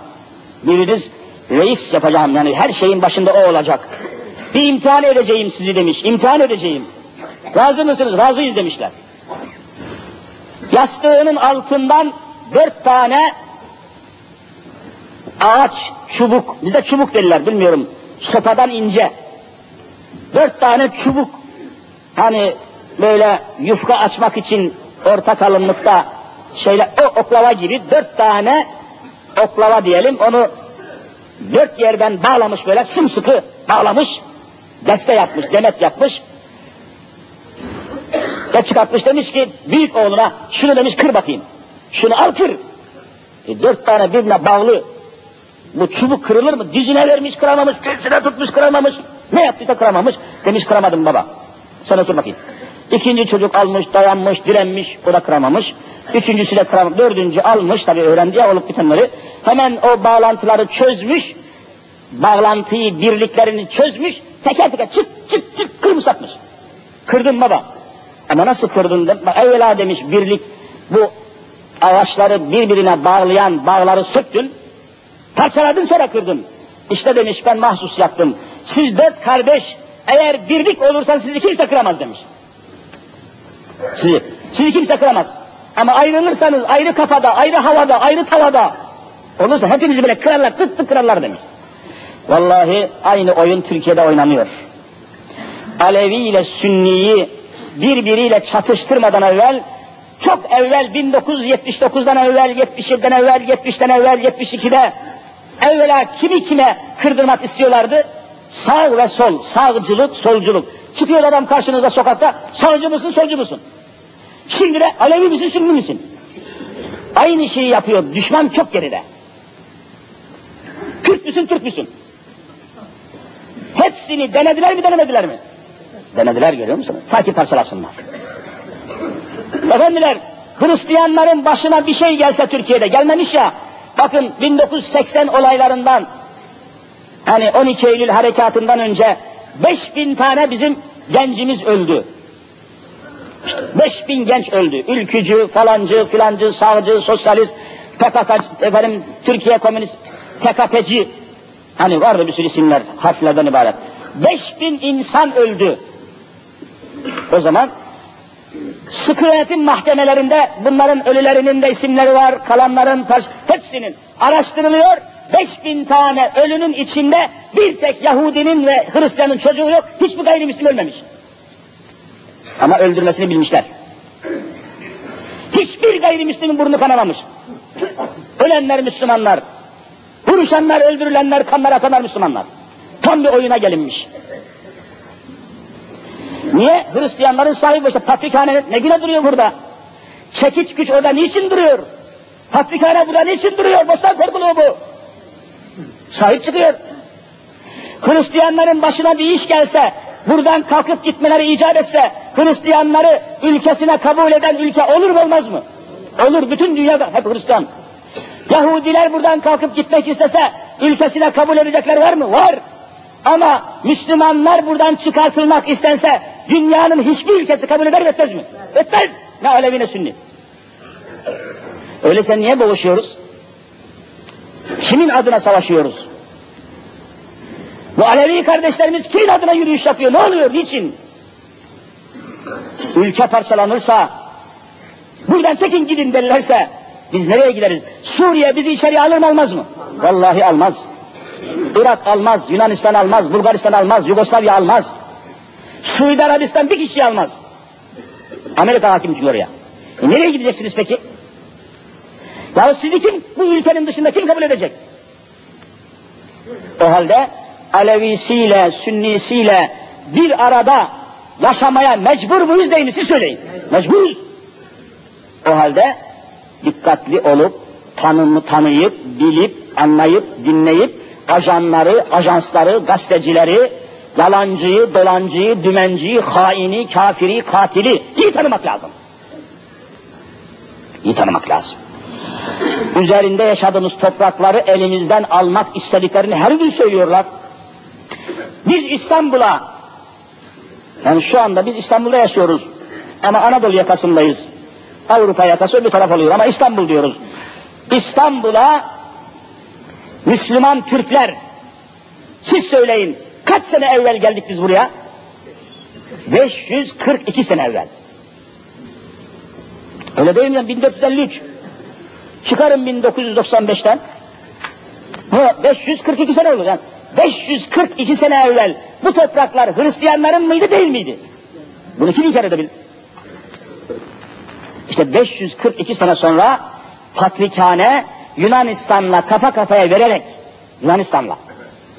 Biriniz reis yapacağım yani her şeyin başında o olacak. Bir imtihan edeceğim sizi demiş, imtihan edeceğim. Razı mısınız? Razıyız demişler. Yastığının altından dört tane ağaç, çubuk, bize çubuk derler bilmiyorum, sopadan ince. Dört tane çubuk, hani böyle yufka açmak için orta kalınlıkta şeyle o oklava gibi dört tane oklava diyelim onu dört yerden bağlamış böyle sımsıkı bağlamış deste yapmış demet yapmış ve çıkartmış demiş ki büyük oğluna şunu demiş kır bakayım şunu al kır e, dört tane birbirine bağlı bu çubuk kırılır mı? Dizine vermiş kıramamış, göğsüne tutmuş kıramamış. Ne yaptıysa kıramamış. Demiş kıramadım baba. Sen otur bakayım. İkinci çocuk almış, dayanmış, direnmiş, o da kıramamış. Üçüncüsü de kıramamış. Dördüncü almış, tabii öğrendi ya olup bitenleri. Hemen o bağlantıları çözmüş. Bağlantıyı, birliklerini çözmüş. Teker teker çıt çıt çıt kırmış atmış. Kırdım baba. Ama nasıl kırdın? Evvela demiş birlik bu ağaçları birbirine bağlayan bağları söktün. Parçaladın sonra kırdın. İşte demiş ben mahsus yaptım. Siz dört kardeş eğer birlik olursanız sizi kimse kıramaz demiş. Sizi, sizi kimse kıramaz. Ama ayrılırsanız ayrı kafada, ayrı havada, ayrı tavada olursa hepinizi böyle kırarlar, tık tık kırarlar demiş. Vallahi aynı oyun Türkiye'de oynanıyor. Alevi ile Sünni'yi birbiriyle çatıştırmadan evvel, çok evvel 1979'dan evvel, 77'den evvel, 70'ten evvel, 72'de evvela kimi kime kırdırmak istiyorlardı? Sağ ve sol, sağcılık, solculuk. Çıkıyor adam karşınıza sokakta, sağcı mısın, solcu musun? Şimdi de Alevi misin, Sünni misin? Aynı şeyi yapıyor, düşman çok geride. Türk müsün, Türk müsün? Hepsini denediler mi, denemediler mi? Denediler görüyor musunuz? Ta ki parçalasınlar. Efendiler, Hristiyanların başına bir şey gelse Türkiye'de, gelmemiş ya, bakın 1980 olaylarından, hani 12 Eylül harekatından önce 5000 tane bizim gencimiz öldü. 5000 genç öldü. Ülkücü, falancı, filancı, sağcı, sosyalist, PKK, efendim, Türkiye Komünist, TKP'ci, hani vardı bir sürü isimler, harflerden ibaret. 5000 insan öldü. O zaman sıkı mahkemelerinde bunların ölülerinin de isimleri var, kalanların hepsinin araştırılıyor. 5000 tane ölünün içinde bir tek Yahudinin ve Hristiyanın çocuğu yok, hiçbir gayrimüslim ölmemiş. Ama öldürmesini bilmişler. Hiçbir gayrimüslimin burnu kanamamış. Ölenler Müslümanlar. Vuruşanlar, öldürülenler, kanlar atanlar Müslümanlar. Tam bir oyuna gelinmiş. Niye? Hristiyanların sahibi işte patrikhane ne güne duruyor burada? Çekiç güç orada niçin duruyor? Patrikhane burada niçin duruyor? Bostan korkuluğu bu. Sahip çıkıyor. Hristiyanların başına bir iş gelse, buradan kalkıp gitmeleri icap etse, Hristiyanları ülkesine kabul eden ülke olur mu olmaz mı? Olur, bütün dünyada hep Hristiyan. Yahudiler buradan kalkıp gitmek istese, ülkesine kabul edecekler var mı? Var. Ama Müslümanlar buradan çıkartılmak istense, dünyanın hiçbir ülkesi kabul eder mi etmez mi? Etmez. Ne Alevi ne Sünni. Öyleyse niye boğuşuyoruz? Kimin adına savaşıyoruz? Bu Alevi kardeşlerimiz kimin adına yürüyüş yapıyor? Ne oluyor? Niçin? Ülke parçalanırsa, buradan çekin gidin derlerse, biz nereye gideriz? Suriye bizi içeri alır mı almaz mı? Vallahi almaz. Irak almaz, Yunanistan almaz, Bulgaristan almaz, Yugoslavya almaz. Suudi Arabistan bir kişi almaz. Amerika hakim çünkü oraya. E nereye gideceksiniz peki? Ya sizi kim bu ülkenin dışında kim kabul edecek? O halde Alevisiyle, Sünnisiyle bir arada yaşamaya mecbur muyuz değil mi? Siz söyleyin. Mecburuz. O halde dikkatli olup, tanımı tanıyıp, bilip, anlayıp, dinleyip, ajanları, ajansları, gazetecileri, yalancıyı, dolancıyı, dümenciyi, haini, kafiri, katili iyi tanımak lazım. İyi tanımak lazım. Üzerinde yaşadığımız toprakları elimizden almak istediklerini her gün söylüyorlar. Biz İstanbul'a, yani şu anda biz İstanbul'da yaşıyoruz ama Anadolu yakasındayız. Avrupa yakası öbür taraf oluyor ama İstanbul diyoruz. İstanbul'a Müslüman Türkler, siz söyleyin kaç sene evvel geldik biz buraya? 542 sene evvel. Öyle değil mi? 1453. Çıkarın 1995'ten. Bu 542 sene olur yani. 542 sene evvel bu topraklar Hristiyanların mıydı değil miydi? Bunu kim inkar edebilir? İşte 542 sene sonra Patrikhane Yunanistan'la kafa kafaya vererek Yunanistan'la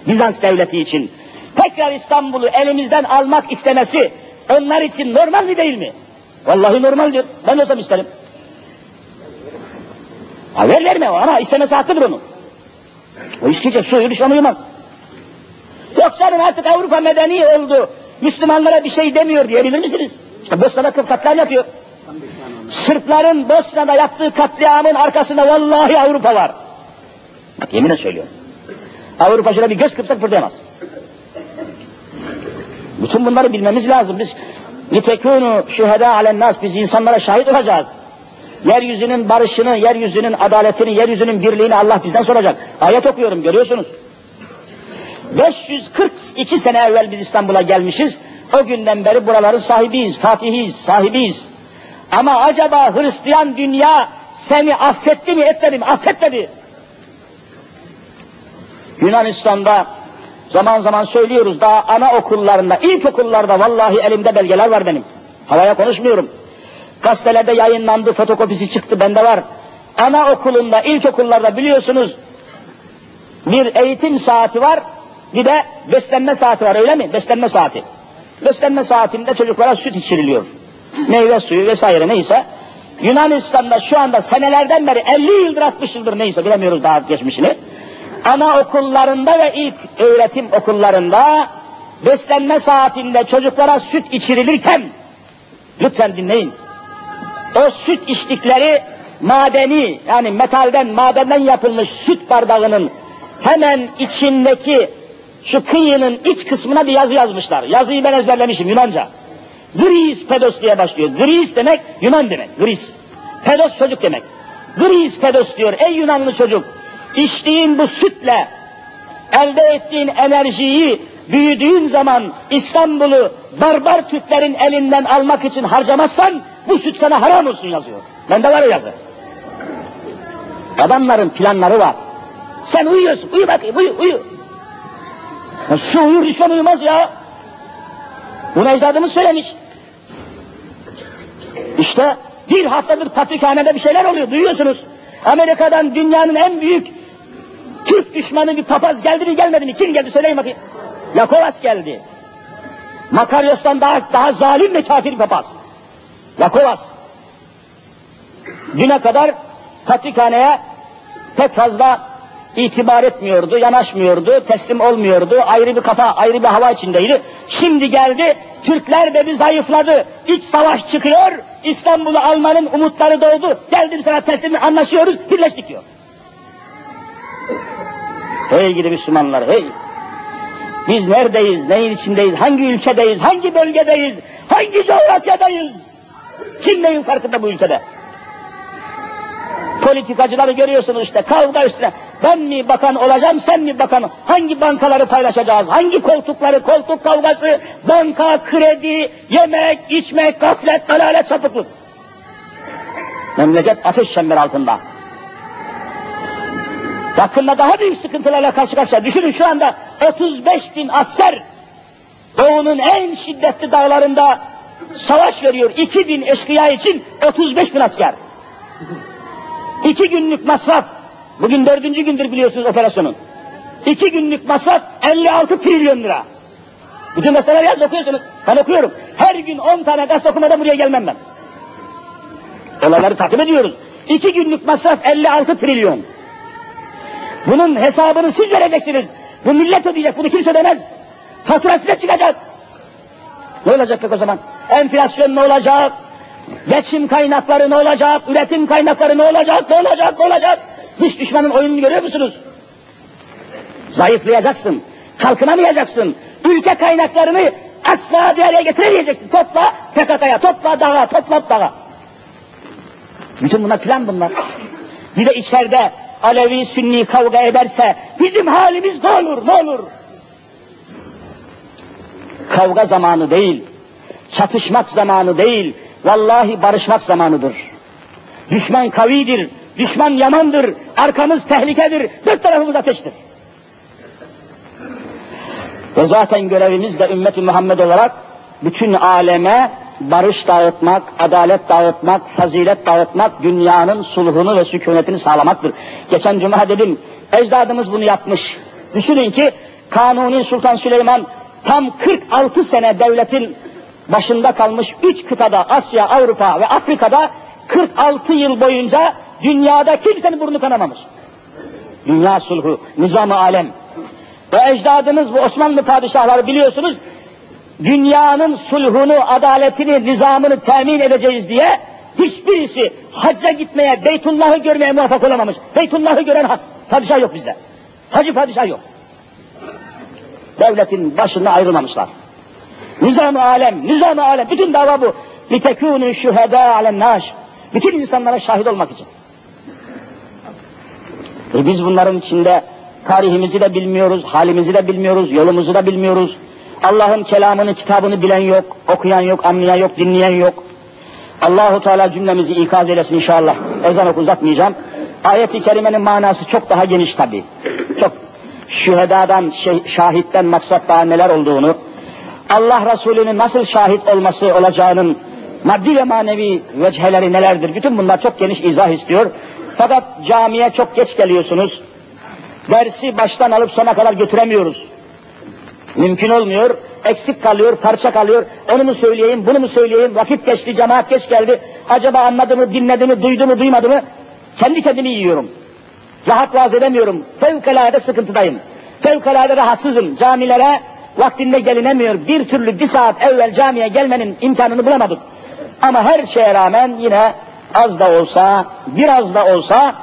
Bizans devleti için tekrar İstanbul'u elimizden almak istemesi onlar için normal mi değil mi? Vallahi normaldir. Ben olsam isterim. Ha ver verme ama istemesi haklıdır onun. O içkice suyu düşman uyumaz. Canım artık Avrupa medeni oldu. Müslümanlara bir şey demiyor diyebilir misiniz? İşte Bosna'da kırk katliam yapıyor. Sırpların Bosna'da yaptığı katliamın arkasında vallahi Avrupa var. Bak yeminle söylüyorum. Avrupa şöyle bir göz kırpsak fırlayamaz. Bütün bunları bilmemiz lazım. Biz nitekûnû şühedâ alennâs biz insanlara şahit olacağız. Yeryüzünün barışını, yeryüzünün adaletini, yeryüzünün birliğini Allah bizden soracak. Ayet okuyorum görüyorsunuz. 542 sene evvel biz İstanbul'a gelmişiz. O günden beri buraların sahibiyiz, fatihiyiz, sahibiyiz. Ama acaba Hristiyan dünya seni affetti mi etmedi mi? Affetmedi. Yunanistan'da zaman zaman söylüyoruz daha ana okullarında, ilk okullarda vallahi elimde belgeler var benim. Havaya konuşmuyorum. Gazetelerde yayınlandı, fotokopisi çıktı, bende var. Ana okulunda, ilk okullarda biliyorsunuz bir eğitim saati var, bir de beslenme saati var öyle mi? Beslenme saati. Beslenme saatinde çocuklara süt içiriliyor. Meyve suyu vesaire neyse. Yunanistan'da şu anda senelerden beri 50 yıldır 60 yıldır neyse bilemiyoruz daha geçmişini. Ana okullarında ve ilk öğretim okullarında beslenme saatinde çocuklara süt içirilirken lütfen dinleyin. O süt içtikleri madeni yani metalden madenden yapılmış süt bardağının hemen içindeki şu kıyının iç kısmına bir yazı yazmışlar. Yazıyı ben ezberlemişim Yunanca. Gris pedos diye başlıyor. Gris demek Yunan demek. Gris. Pedos çocuk demek. Gris pedos diyor. Ey Yunanlı çocuk. içtiğin bu sütle elde ettiğin enerjiyi büyüdüğün zaman İstanbul'u barbar Türklerin elinden almak için harcamazsan bu süt sana haram olsun yazıyor. Bende var o yazı. Adamların planları var. Sen uyuyorsun. Uyu bakayım. Uyu. Uyu. Ya şu uyur düşman uyumaz ya. Bunu ecdadımız söylemiş. İşte bir haftadır patrikhanede bir şeyler oluyor. Duyuyorsunuz. Amerika'dan dünyanın en büyük Türk düşmanı bir papaz geldi mi gelmedi mi? Kim geldi söyleyin bakayım. Yakovas geldi. Makaryos'tan daha, daha zalim ve kafir papaz. Yakovas. Düne kadar Patrikhane'ye pek fazla itibar etmiyordu, yanaşmıyordu, teslim olmuyordu, ayrı bir kafa, ayrı bir hava içindeydi. Şimdi geldi, Türkler de bir zayıfladı, iç savaş çıkıyor, İstanbul'u almanın umutları doğdu, geldim sana teslim anlaşıyoruz, birleştik diyor. Hey gidi Müslümanlar, hey! Biz neredeyiz, neyin içindeyiz, hangi ülkedeyiz, hangi bölgedeyiz, hangi coğrafyadayız? Kim neyin farkında bu ülkede? Politikacıları görüyorsunuz işte kavga üstüne. Ben mi bakan olacağım, sen mi bakan? Hangi bankaları paylaşacağız? Hangi koltukları, koltuk kavgası, banka, kredi, yemek, içmek, gaflet, dalalet, sapıklık. Memleket ateş çemberi altında. Yakında daha büyük sıkıntılarla karşı karşıya. Düşünün şu anda 35 bin asker Doğu'nun en şiddetli dağlarında savaş veriyor. 2 bin eşkıya için 35 bin asker. İki günlük masraf, bugün dördüncü gündür biliyorsunuz operasyonun. İki günlük masraf 56 trilyon lira. Bütün gazeteler yaz okuyorsunuz. Ben okuyorum. Her gün 10 tane gazete okumadan buraya gelmem ben. Olayları takip ediyoruz. İki günlük masraf 56 trilyon. Bunun hesabını siz vereceksiniz. Bu millet ödeyecek, bunu kimse ödemez. Fatura size çıkacak. Ne olacak pek o zaman? Enflasyon ne olacak? Geçim kaynakları ne olacak? Üretim kaynakları ne olacak? Ne olacak? Ne olacak? Dış düşmanın oyununu görüyor musunuz? Zayıflayacaksın. Kalkınamayacaksın. Ülke kaynaklarını asla bir araya getiremeyeceksin. Topla PKK'ya, topla dağa, topla dağa. Bütün bunlar plan bunlar. Bir de içeride Alevi Sünni kavga ederse bizim halimiz ne olur, ne olur? Kavga zamanı değil, çatışmak zamanı değil, vallahi barışmak zamanıdır. Düşman kavidir, düşman yamandır, arkamız tehlikedir, dört tarafımız ateştir. Ve zaten görevimiz de ümmet-i Muhammed olarak bütün aleme barış dağıtmak, adalet dağıtmak, fazilet dağıtmak, dünyanın sulhunu ve sükunetini sağlamaktır. Geçen cuma dedim, ecdadımız bunu yapmış. Düşünün ki Kanuni Sultan Süleyman tam 46 sene devletin başında kalmış üç kıtada Asya, Avrupa ve Afrika'da 46 yıl boyunca Dünyada kimsenin burnu kanamamış. Dünya sulhu, nizam-ı alem. Ve ecdadımız bu Osmanlı padişahları biliyorsunuz, dünyanın sulhunu, adaletini, nizamını temin edeceğiz diye hiçbirisi hacca gitmeye, Beytullah'ı görmeye muvaffak olamamış. Beytullah'ı gören padişah yok bizde. Hacı padişah yok. Devletin başında ayrılmamışlar. Nizam-ı alem, nizam-ı alem, bütün dava bu. لِتَكُونُ شُهَدَا عَلَى النَّاشِ Bütün insanlara şahit olmak için. E biz bunların içinde tarihimizi de bilmiyoruz, halimizi de bilmiyoruz, yolumuzu da bilmiyoruz. Allah'ın kelamını, kitabını bilen yok, okuyan yok, anlayan yok, dinleyen yok. Allahu Teala cümlemizi ikaz eylesin inşallah. Ezan oku uzatmayacağım. Ayet-i kerimenin manası çok daha geniş tabi. Çok şühedadan, şey, şahitten maksat daha neler olduğunu, Allah Resulü'nün nasıl şahit olması olacağının maddi ve manevi veciheleri nelerdir? Bütün bunlar çok geniş izah istiyor. Fakat camiye çok geç geliyorsunuz. Dersi baştan alıp sona kadar götüremiyoruz. Mümkün olmuyor, eksik kalıyor, parça kalıyor. Onu mu söyleyeyim, bunu mu söyleyeyim, vakit geçti, cemaat geç geldi. Acaba anladı mı, dinledi mi, duydu mu, duymadı mı? Kendi kendimi yiyorum. Rahat vaaz edemiyorum. Fevkalade sıkıntıdayım. Fevkalade rahatsızım. Camilere vaktinde gelinemiyor. Bir türlü bir saat evvel camiye gelmenin imkanını bulamadık. Ama her şeye rağmen yine az da olsa, biraz da olsa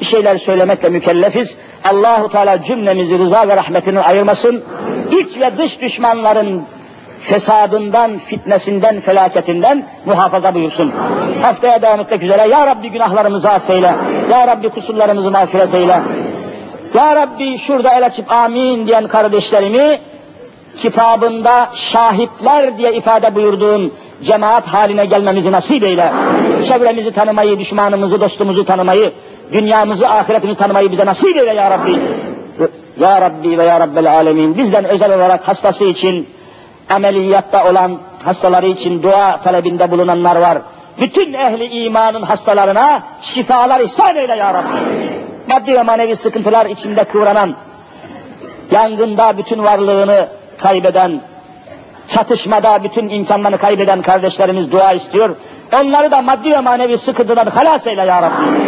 bir şeyler söylemekle mükellefiz. Allahu Teala cümlemizi rıza ve rahmetinin ayırmasın. İç ve dış düşmanların fesadından, fitnesinden, felaketinden muhafaza buyursun. Haftaya devam etmek üzere. Ya Rabbi günahlarımızı affeyle. Ya Rabbi kusurlarımızı mağfiret eyle. Ya Rabbi şurada el açıp amin diyen kardeşlerimi kitabında şahitler diye ifade buyurduğun cemaat haline gelmemizi nasip eyle. Çevremizi tanımayı, düşmanımızı, dostumuzu tanımayı, dünyamızı, ahiretimizi tanımayı bize nasip eyle ya Rabbi. Ya Rabbi ve Ya Rabbel Alemin bizden özel olarak hastası için, ameliyatta olan hastaları için dua talebinde bulunanlar var. Bütün ehli imanın hastalarına şifalar ihsan eyle Ya Rabbi. maddi ve manevi sıkıntılar içinde kıvranan, yangında bütün varlığını kaybeden, çatışmada bütün imkanlarını kaybeden kardeşlerimiz dua istiyor. Onları da maddi ve manevi sıkıntıdan halas eyle ya Rabbi.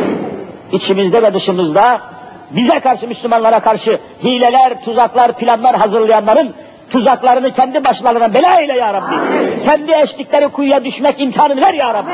İçimizde ve dışımızda bize karşı Müslümanlara karşı hileler, tuzaklar, planlar hazırlayanların tuzaklarını kendi başlarına bela eyle ya Rabbi. Kendi eşlikleri kuyuya düşmek imkanını ver ya Rabbi.